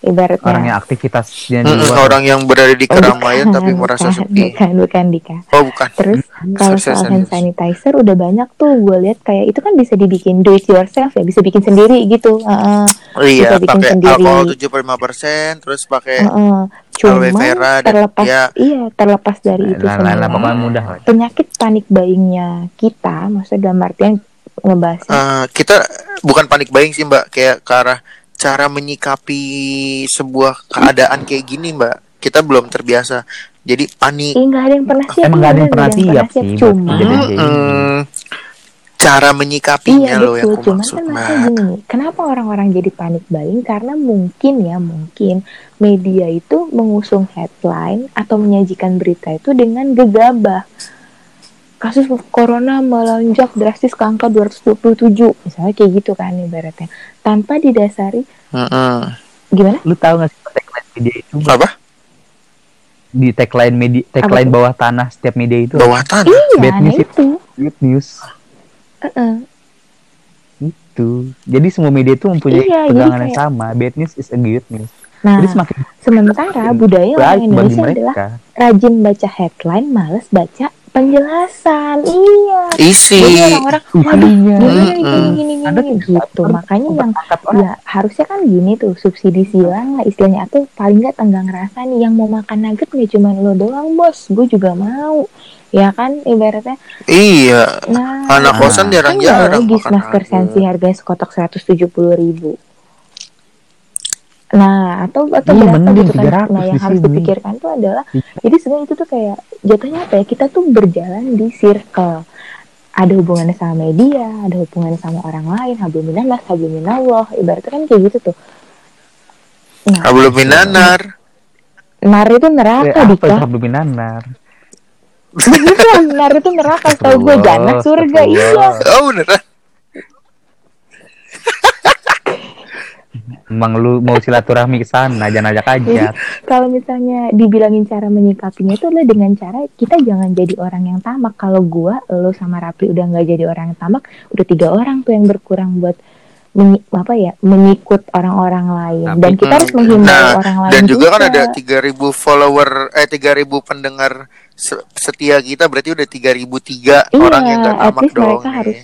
ibaratnya. Orang yang aktivitasnya di luar. orang yang berada di Oh, keramaian bukan, tapi (laughs) merasa bukan, sepi. bukan bukan Dika. Oh bukan. Terus (laughs) Hmm, kalau Serius, soal hand sanitizer udah banyak tuh gue lihat kayak itu kan bisa dibikin do it yourself ya bisa bikin sendiri gitu. Heeh, Oh iya Bisa bikin pakai sendiri. alkohol 75% terus pakai heeh. cuma vera dan- terlepas ya. iya terlepas dari itu semua. mudah lah. penyakit panik buyingnya kita maksudnya dalam artian ngebahasnya. Eh, kita bukan panik buying sih mbak. Kayak ke arah cara menyikapi sebuah keadaan kayak gini mbak kita belum terbiasa jadi panik Ih, nggak ada yang pernah siap Emang nggak ada yang pernah ada siap sih cuma. Mm-mm. cara menyikapinya Iya loh yang aku cuman maksud kan mbak gini kenapa orang-orang jadi panik buying? Karena mungkin ya, mungkin media itu mengusung headline atau menyajikan berita itu dengan gegabah. Kasus corona melonjak drastis ke angka 227, misalnya kayak gitu kan ibaratnya. Tanpa didasari, Mm-mm. gimana? Lu tahu nggak sih tagline media itu? Apa Di tagline media, tagline bawah tanah setiap media itu bawah tanah Iya, bad nah news itu. good news Heeh. itu. Jadi semua media itu mempunyai Iya, pegangan yang kayak- sama. Bad news is a good news. Nah, Jadi semakin sementara budaya orang Indonesia adalah rajin baca headline, males baca penjelasan. Iya. isi orang-orang, waduh, Mm-mm. gini gini gini tidak gitu. Makanya yang ya harusnya kan gini tuh subsidi silang lah istilahnya atau paling nggak tenggang rasa nih yang mau makan nugget nggak cuma lo doang bos, gue juga mau. Ya kan ibaratnya. iya Nah, anak Nah, kosan kan nggak jarang-jarang logis makan masker nugget. sensi harganya sekotak 170 ribu. Nah, atau atau Iya, berapa gitu kan? 300 Nah, yang harus dipikirkan tuh adalah, Iya. jadi sebenarnya itu tuh kayak jatuhnya apa ya? Kita tuh berjalan di circle. Ada hubungannya sama media, ada hubungannya sama orang lain, habluminanas, habluminallah, ibaratnya kan kayak gitu tuh. Nah, Hablum minanar nar itu neraka, apa itu Dika. hablumminanar? Beneran, nar itu neraka, tau gue jannah surga, iya. oh beneran Emang lu mau silaturahmi ke sana, jangan ajak ajak. kalau misalnya dibilangin cara menyikapinya itu adalah dengan cara kita jangan jadi orang yang tamak. Kalau gua, lo sama Rapli udah nggak jadi orang yang tamak, udah tiga orang tuh yang berkurang buat menyi- apa ya mengikut orang-orang lain. Tapi- Dan kita harus menghimbau Nah, orang lain dan juga kan ada 3000 follower eh 3000 pendengar se- setia kita berarti udah 3003 Iya, orang yang gak tamak dong mereka nih. harus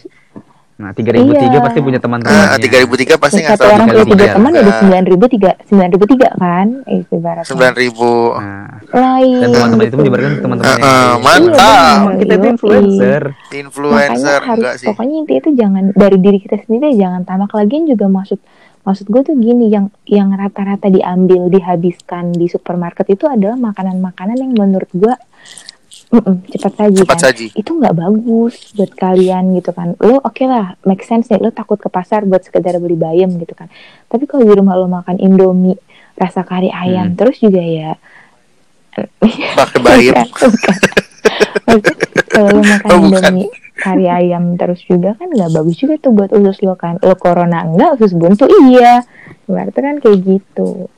Nah, 3003 Iya. pasti punya teman-teman. Nah, 3003 pasti satu nggak orang tahu punya tiga teman ada sembilan ribu tiga sembilan ribu tiga kan eh, ibaratnya 9000 Nah, lain dan teman-teman itu menyebarkan ke teman-teman yang Heeh, lain. mantap. Iya, Kan kita itu Yoi. influencer. influencer makanya harus enggak sih pokoknya intinya itu jangan dari diri kita sendiri jangan tamak lagian juga maksud maksud gue tuh gini yang yang rata-rata diambil dihabiskan di supermarket itu adalah makanan-makanan yang menurut gue mm-mm, cepat saji cepat kan? saji. Itu nggak bagus buat kalian gitu kan. Lo oke lah make sense nih. Lo takut ke pasar buat sekedar beli bayam gitu kan. Tapi kalau di rumah lo makan indomie rasa kari ayam Hmm. terus juga ya (laughs) pakai bayam. Maksudnya, kalau lo makan Oh, indomie kari ayam terus juga kan nggak bagus juga tuh buat usus lo kan. Lo corona enggak usus buntu iya. Berarti kan kayak gitu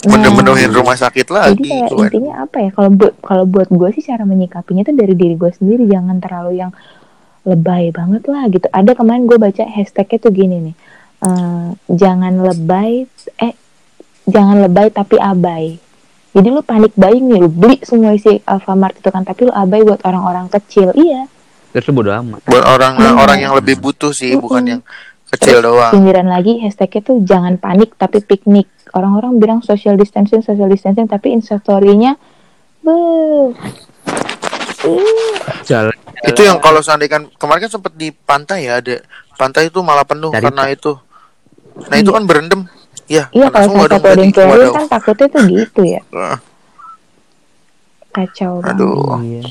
Nah, menu-menuhin rumah sakit jadi lagi kayak Waduh. intinya apa ya kalau buat kalau buat gue sih cara menyikapinya tuh dari diri gue sendiri jangan terlalu yang lebay banget lah gitu. Ada kemarin gue baca hashtagnya tuh gini nih eh, jangan lebay eh jangan lebay tapi abai. Jadi lu panik buying nih lu beli semua isi Alfamart itu kan tapi lu abai buat orang-orang kecil iya. Terus bodo amat. buat orang orang yang lebih butuh sih bukan yang kecil doang Pinggiran lagi hashtagnya tuh jangan panik tapi piknik. Orang-orang bilang social distancing, social distancing, tapi instastorynya, ih, Jalan. itu yang kalau seandainya kan kemarin kan sempat di pantai ya ada pantai itu malah penuh Cari karena itu nah itu Iya. kan berendam ya Iya panas kalau semua salah satu ada yang kan takutnya tuh gitu ya. Kacau banget. aduh Iya.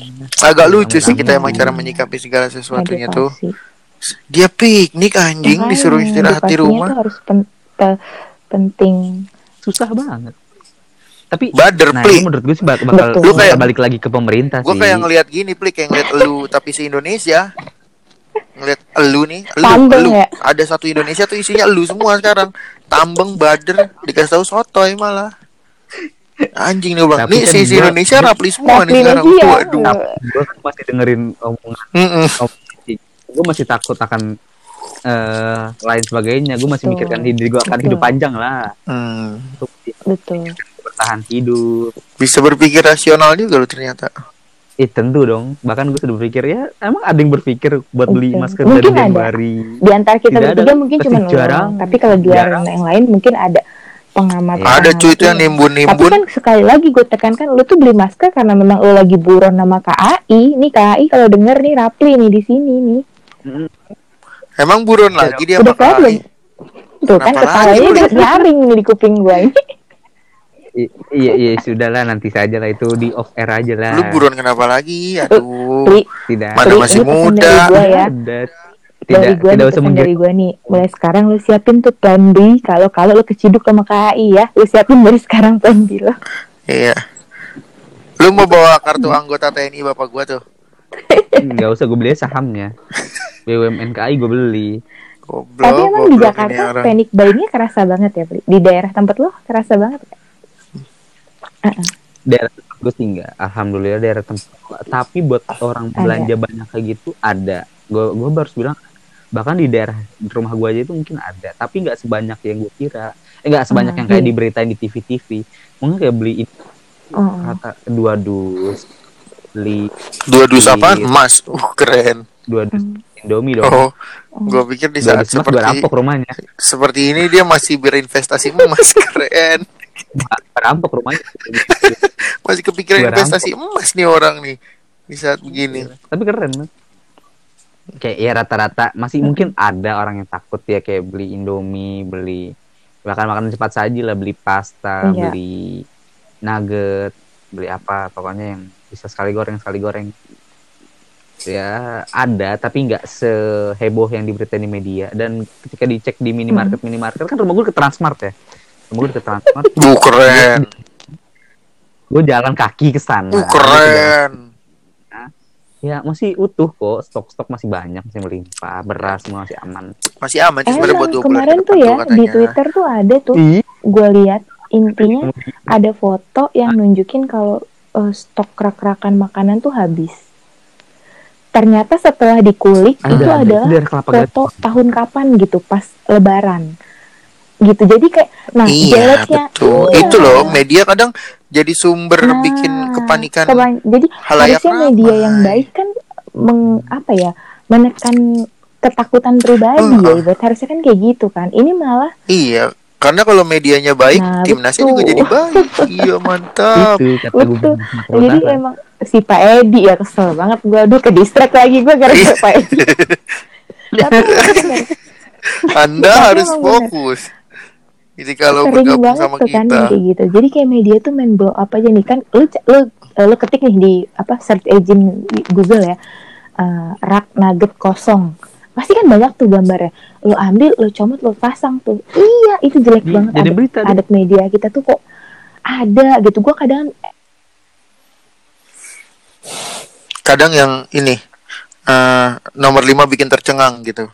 agak lucu sih kita Iya. emang cara menyikapi segala sesuatunya tuh. Dia piknik anjing Makanya, disuruh istirahat di rumah tuh harus pen- pe- penting. Susah banget. Tapi Bader, nah, ini menurut gue sih bak- bakal Betul. Lu kayak- bakal balik lagi ke pemerintah gue sih. kayak ngelihat gini plik kayak ngeliat elu tapi se Indonesia ngeliat elu nih elu Tambeng elu ya? ada satu Indonesia tuh isinya elu semua sekarang tambeng bader dikasih tahu sotoy malah anjing nih bang nih kan si, si gua- Indonesia rapli semua nih sekarang ya. waduh gue kan masih dengerin omongan Mm-mm. Gue masih takut akan eh lain sebagainya gue masih Betul. mikirkan diri gue akan Betul. hidup panjang lah Hmm. untuk Betul. bertahan hidup bisa berpikir rasional juga lo ternyata eh tentu dong bahkan gue sudah berpikir ya emang ada yang berpikir buat beli masker Mungkin dari. Januari Di antara kita Tidak ada bertiga mungkin cuma jarang. lo. Tapi kalau di luar Jarang. yang lain mungkin ada pengamat. Iya. ada cuy itu yang Tapi nimbun-nimbun kan sekali lagi gue tekankan lu tuh beli masker karena memang lu lagi buron nama KAI. Nih KAI kalau denger nih Rapli nih di sini nih. Mm, emang buron lagi dia Udah kelar pakai belum? Tuh kan lagi, udah nyaring nih di kuping gue ini. i- iya iya sudah lah nanti saja lah. Itu di off air aja lah. Lu buron kenapa lagi? Aduh. Pri, tidak. Mana masih ini pesan muda. dari gue ya. Dari tidak tidak usah dari gue nih. Mulai sekarang lu siapin tuh plan B. Kalau kalau lu keciduk sama KAI ya lu siapin dari sekarang plan B lo iya. Lu mau bawa kartu anggota TNI bapak gua tuh? Nggak usah gue beli sahamnya (laughs) BUMN KAI gue beli. Goblok, tapi emang di goblok Jakarta panic buyingnya kerasa banget ya Pri? di daerah tempat lo kerasa banget ya? daerah gue sih enggak alhamdulillah daerah tempat tapi buat orang Ada. belanja banyak kayak gitu ada. Gue gue baru bilang bahkan di daerah di rumah gue aja itu mungkin ada. Tapi nggak sebanyak yang gue kira. Eh, nggak sebanyak Ah, yang kayak iya. diberitain di TV TV mungkin kayak beli itu oh, oh. kata dua dus beli dua dus apaan emas. Uh keren. Dua dus. Hmm. Indomie dong oh gua pikir di saat gue seperti rampok rumahnya. seperti ini dia masih berinvestasi emas keren. Rampok rumahnya. (laughs) Masih kepikiran Gua investasi emas nih orang nih di saat begini. Tapi keren kayak ya rata-rata masih mungkin ada orang yang takut ya kayak beli Indomie beli bahkan makanan cepat saji lah beli pasta Iya. beli nugget beli apa pokoknya yang bisa sekali goreng sekali goreng ya ada tapi nggak seheboh yang diberitain di media. Dan ketika dicek di minimarket minimarket kan rumah gue ke Transmart ya? Rumah gue ke Transmart. (laughs) Uh keren. Gue jalan kaki ke sana. Uh keren. Ya masih utuh kok. Stok-stok masih banyak masih melimpah. Beras semua masih aman. Masih aman sebenarnya buat bulan kemarin ke tuh ya tuh di. Twitter tuh ada tuh. Gue lihat intinya ada foto yang nunjukin kalau eh, stok rak-rakan makanan tuh habis. Ternyata setelah dikulik ada, itu ada. adalah foto tahun kapan gitu pas lebaran. Gitu. Jadi kayak nah iya jeleknya betul iya. itu loh media kadang jadi sumber Nah, bikin kepanikan keban- jadi harusnya media yang ramai. baik kan meng, apa ya menekan ketakutan pribadi Uh-uh. ya ibarat harusnya kan kayak gitu kan ini malah Iya, karena kalau medianya baik, Nah, timnasnya betul. juga jadi baik. iya, mantap. itu kata Betul. jadi emang si Pak Edi ya kesel banget gue aduh ke distract lagi gue Iya. gara-gara Pak Edi (laughs) Anda harus bener. fokus. Jadi kalau sering bergabung banget sama tuh kan kita, yang kayak gitu jadi kayak media tuh main blow up aja nih kan lu lu eh, lu ketik nih di apa search engine Google ya eh, rak nugget kosong pasti kan banyak tuh gambarnya lu ambil lu comot lu pasang tuh iya itu jelek Di- banget jadi adat, berita adat media kita tuh kok ada gitu gua kadang kadang yang ini eh, nomor 5 bikin tercengang gitu.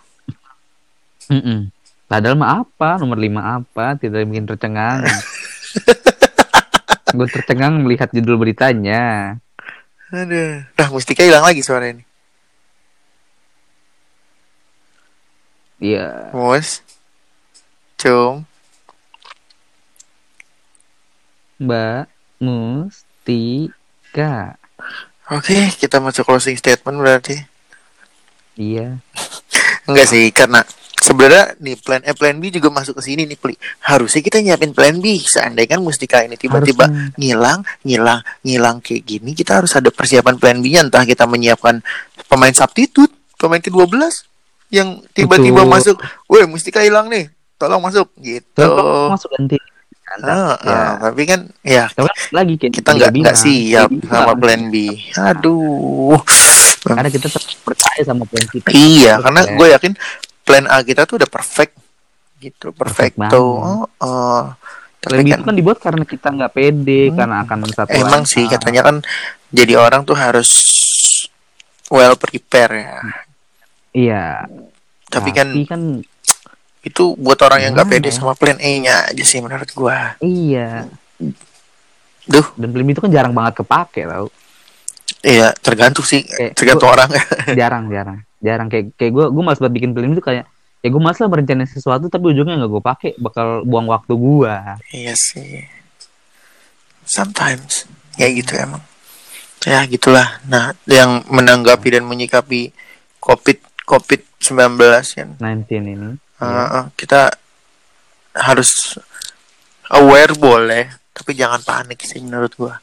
Mm-mm. Padahal mah apa? Nomor lima apa? Tidak bikin tercengang. (laughs) Gue tercengang melihat judul beritanya. Aduh, nah Mustika hilang lagi suara ini. Iya. Mus, cum, Mbak Mustika. Oke, kita masuk closing statement berarti. Iya. (laughs) Enggak sih, karena sebenarnya nih plan A plan B juga masuk ke sini nih Pli. harusnya kita nyiapin plan B seandainya kan Mustika ini tiba-tiba Harusnya. ngilang ngilang ngilang kayak gini kita harus ada persiapan plan B nya entah kita menyiapkan pemain substitute pemain ke-12 yang tiba-tiba Betul. masuk woi Mustika hilang nih tolong masuk gitu Tolong masuk ganti. Ah, ya. ah, tapi kan ya Tapi lagi kayak kita nggak nggak siap Bima sama kan. plan B aduh Karena kita percaya sama plan kita. Iya, karena gue yakin plan A kita tuh udah perfect gitu, Perfect banget. Oh. Plan Tapi kan, itu kan dibuat karena kita nggak pede, Hmm. karena akan satu emang langkah. sih katanya kan jadi orang tuh harus well prepare ya. Iya. Tapi kan kan itu buat orang yang nggak pede ya? sama plan A-nya aja sih menurut gua. iya. Duh, Dan plan B itu kan jarang banget kepake tau. iya tergantung sih, Kayak tergantung orang. (laughs) jarang, jarang, jarang kayak kayak gue gue malas buat bikin plan itu kayak ya gue malas lah merencanain sesuatu tapi ujungnya nggak gue pakai bakal buang waktu gue. iya sih. Sometimes kayak gitu emang. Ya gitulah. Nah, yang menanggapi dan menyikapi COVID COVID 19 kan 19 ini. Uh, kita harus aware boleh, tapi jangan panik sih menurut gua.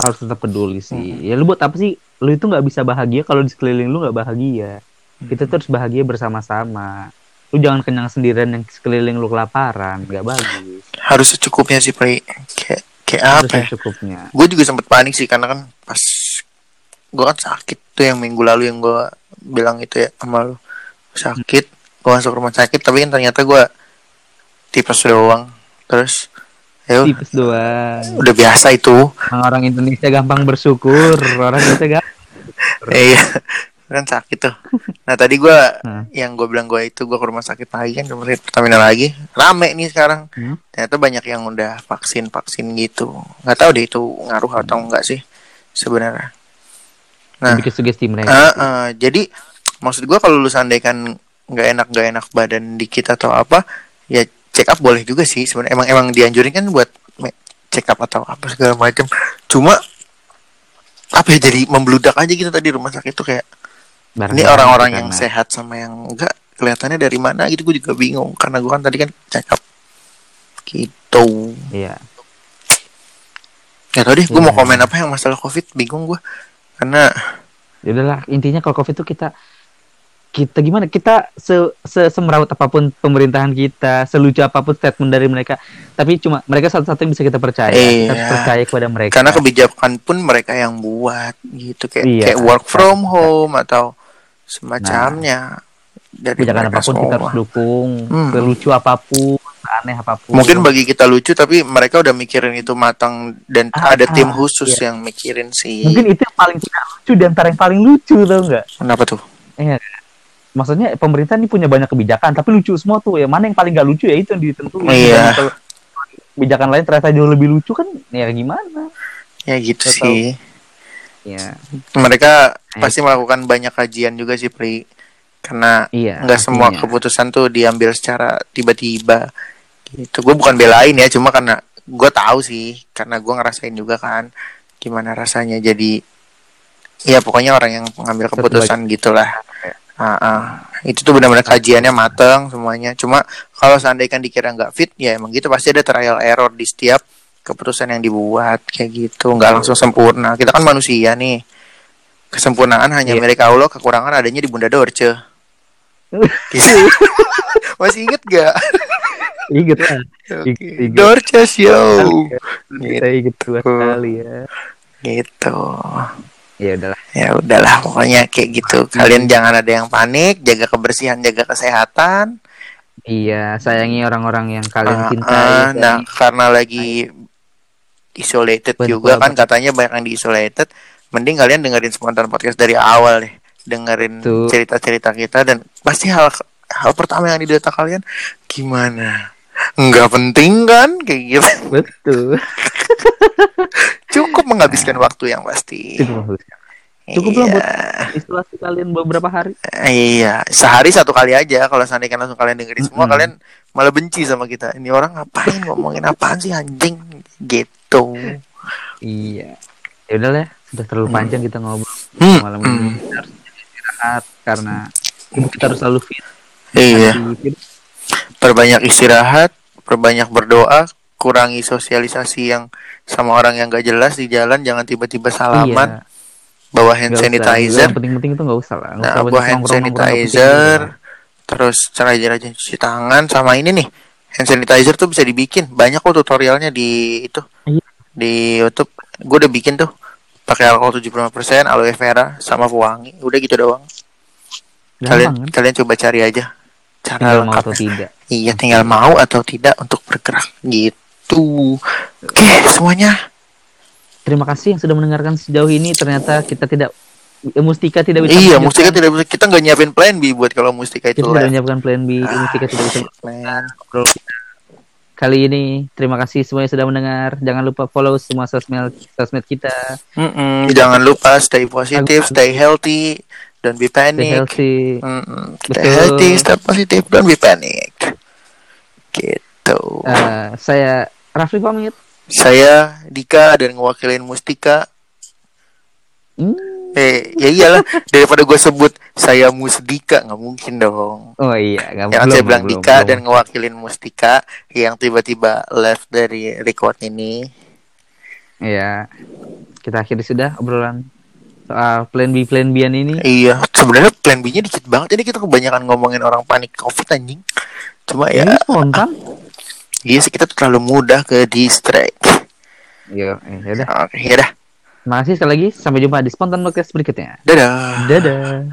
harus tetap peduli sih. Ya lu buat apa sih? Lu itu nggak bisa bahagia kalau di sekeliling lu nggak bahagia. Kita tuh harus bahagia bersama-sama. Lu jangan kenyang sendirian yang sekeliling lu kelaparan, nggak bagus. Harus secukupnya sih, Pri. Kayak kayak Harus apa ya? secukupnya. Gue juga sempet panik sih karena kan pas gua kan sakit tuh yang minggu lalu yang gua bilang itu ya sama lu sakit, gua masuk rumah sakit tapi kan ternyata gua tipes doang. Terus ya Tipes doang. udah biasa itu. Orang, orang Indonesia gampang bersyukur, orang Indonesia gampang. Eh, (laughs) Iya, kan sakit tuh. Nah tadi gua Nah. yang gue bilang gue itu gue ke rumah sakit lagi kan ke rumah sakit Pertamina lagi rame nih sekarang. Hmm. Ternyata banyak yang udah vaksin vaksin gitu. Nggak tahu deh itu ngaruh atau enggak sih sebenarnya. Nah, Bikin sugesti mereka. Ah, ah, jadi maksud gue kalau lu sandaikan nggak enak nggak enak badan dikit atau apa, ya check up boleh juga sih. Sebenarnya emang emang dianjurin kan buat check up atau apa segala macam. Cuma apa ya jadi membludak aja gitu tadi rumah sakit tuh kayak Barang- ini orang-orang yang karena- sehat sama yang enggak kelihatannya dari mana gitu gue juga bingung karena gue kan tadi kan check up gitu Iya. ya tadi gue mau Iya. komen apa yang masalah covid bingung gue karena Ya udahlah, intinya kalau Covid itu kita kita gimana? Kita se, se semerawat apa pun pemerintahan kita, selucu apa pun statement dari mereka, tapi cuma mereka satu-satu yang bisa kita percaya. Kita harus Iya. percaya kepada mereka. karena kebijakan pun mereka yang buat gitu kayak Iya. kayak work from home atau semacamnya dari kebijakan mereka apa pun kita semua. harus dukung, Hmm. selucu apa pun, aneh apa pun. mungkin bagi kita lucu tapi mereka udah mikirin itu matang dan Ah, ada tim ah, khusus iya. yang mikirin sih mungkin itu yang paling tidak lucu antara yang paling lucu tau nggak? kenapa tuh Maksudnya pemerintah ini punya banyak kebijakan, tapi lucu semua tuh. Ya mana yang paling gak lucu ya itu yang ditentuin. Iya. Dan kebijakan lain ternyata jauh lebih lucu kan, ya gimana? ya gitu tahu. sih Ya, mereka Nah, pasti melakukan banyak kajian juga sih Pri karena iya. nggak semua keputusan tuh diambil secara tiba-tiba. Gitu. Gue bukan belain ya cuma karena gue tahu sih karena gue ngerasain juga kan gimana rasanya jadi ya pokoknya orang yang mengambil keputusan gitulah. Ah, ah. itu tuh benar-benar kajiannya mateng semuanya. Cuma kalau seandainya dikira nggak fit ya emang gitu. Pasti ada trial error di setiap keputusan yang dibuat kayak gitu. Nggak langsung sempurna. Kita kan manusia nih. Kesempurnaan hanya Iya. milik Allah kekurangan adanya di Bunda Dorce. (laughs) masih inget gak. Oke. Ingat, ingat. Dorce Show Kita ingat dua Gitu. kali ya. gitu Ya udahlah. ya udahlah pokoknya kayak gitu kalian jangan ada yang panik jaga kebersihan jaga kesehatan Iya, sayangi orang-orang yang kalian Ah, cintai. sayangi. nah karena lagi isolated Betul juga kan banget. katanya banyak yang di isolated mending kalian dengerin spontan podcast dari awal deh dengerin cerita-cerita kita dan pasti hal hal pertama yang di data kalian gimana nggak penting kan kayak gitu Betul. (laughs) cukup menghabiskan waktu yang pasti Cukup lah Iya. buat isolasi kalian beberapa hari. Iya, sehari satu kali aja. Kalau seandainya langsung kalian dengerin semua, Mm-mm. kalian malah benci sama kita. Ini orang ngapain ngomongin apaan sih anjing? Gitu. Iya. Ya udahlah, sudah terlalu Hmm. panjang kita ngobrol Hmm, malam hmm. ini. Kita istirahat karena tubuh kita harus selalu fit. Iya. Perbanyak istirahat, perbanyak berdoa, kurangi sosialisasi yang sama orang yang gak jelas di jalan, jangan tiba-tiba salaman, Iya, bawa hand sanitizer, penting-penting itu nggak usah lah. Nggak nah, usah bawa hand sanitizer, terus rajin-rajin cuci tangan, sama ini nih, hand sanitizer tuh bisa dibikin, banyak kok tutorialnya di itu, Iya. di YouTube, gue udah bikin tuh, pakai alkohol 75%, aloe vera, sama pewangi, udah gitu doang. kalian Gampang kan? kalian coba cari aja cara Tinggal mau atau tidak. Iya, tinggal mau atau tidak untuk bergerak gitu. Oke, semuanya. Terima kasih yang sudah mendengarkan sejauh ini. Ternyata kita tidak eh, Mustika tidak bisa iya. Mustika tidak bisa. Kita nggak nyiapin plan B buat kalau Mustika itu kita tidak live. menyiapkan plan B. Ah, Mustika tidak bisa Man. Kali ini terima kasih semuanya sudah mendengar. Jangan lupa follow semua sosmed sosmed kita. Mm-mm, Jangan lupa stay positif, stay healthy, don't be Stay panic. healthy. Mm-mm, Stay Betul. healthy, stay positif, don't be panic. Gitu. Eh, saya Rafli pamit. Saya Dika dan ngewakilin Mustika. Hmm. Eh, ya iyalah daripada gue sebut saya Musdika nggak mungkin dong. Oh iya, nggak yang belum, saya bilang belum, Dika belum. dan ngewakilin Mustika yang tiba-tiba left dari record ini. Iya. Kita akhiri sudah obrolan soal plan B plan B-an ini. Iya, sebenarnya plan B-nya dikit banget. Jadi kita kebanyakan ngomongin orang panik COVID anjing. Cuma ya, Ini spontan. iya sih kita terlalu mudah ke distract. Iya, ya udah. Oke, ya dah. Terima kasih sekali lagi. Sampai jumpa di spontan podcast berikutnya. Dadah. Dadah.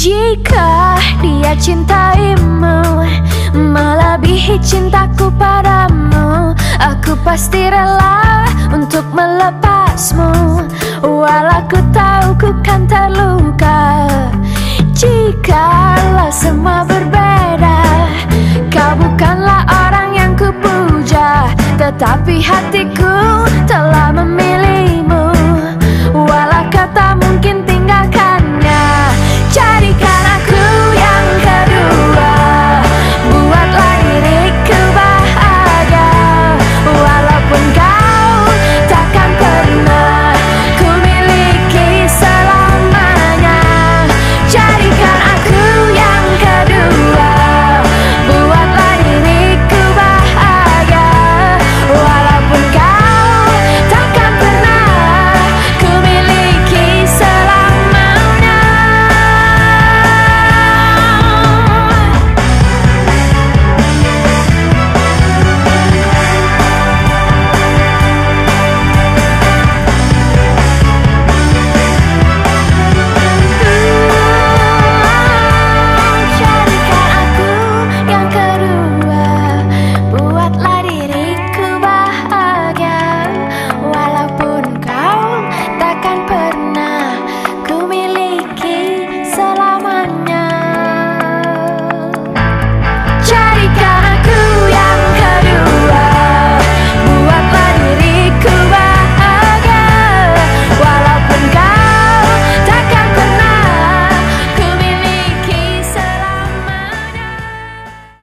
Jika dia cintaimu Melebihi cintaku padamu Aku pasti rela untuk melepasmu Walau ku tahu ku kan terluka Jikalau semua berbeda Tetapi hatiku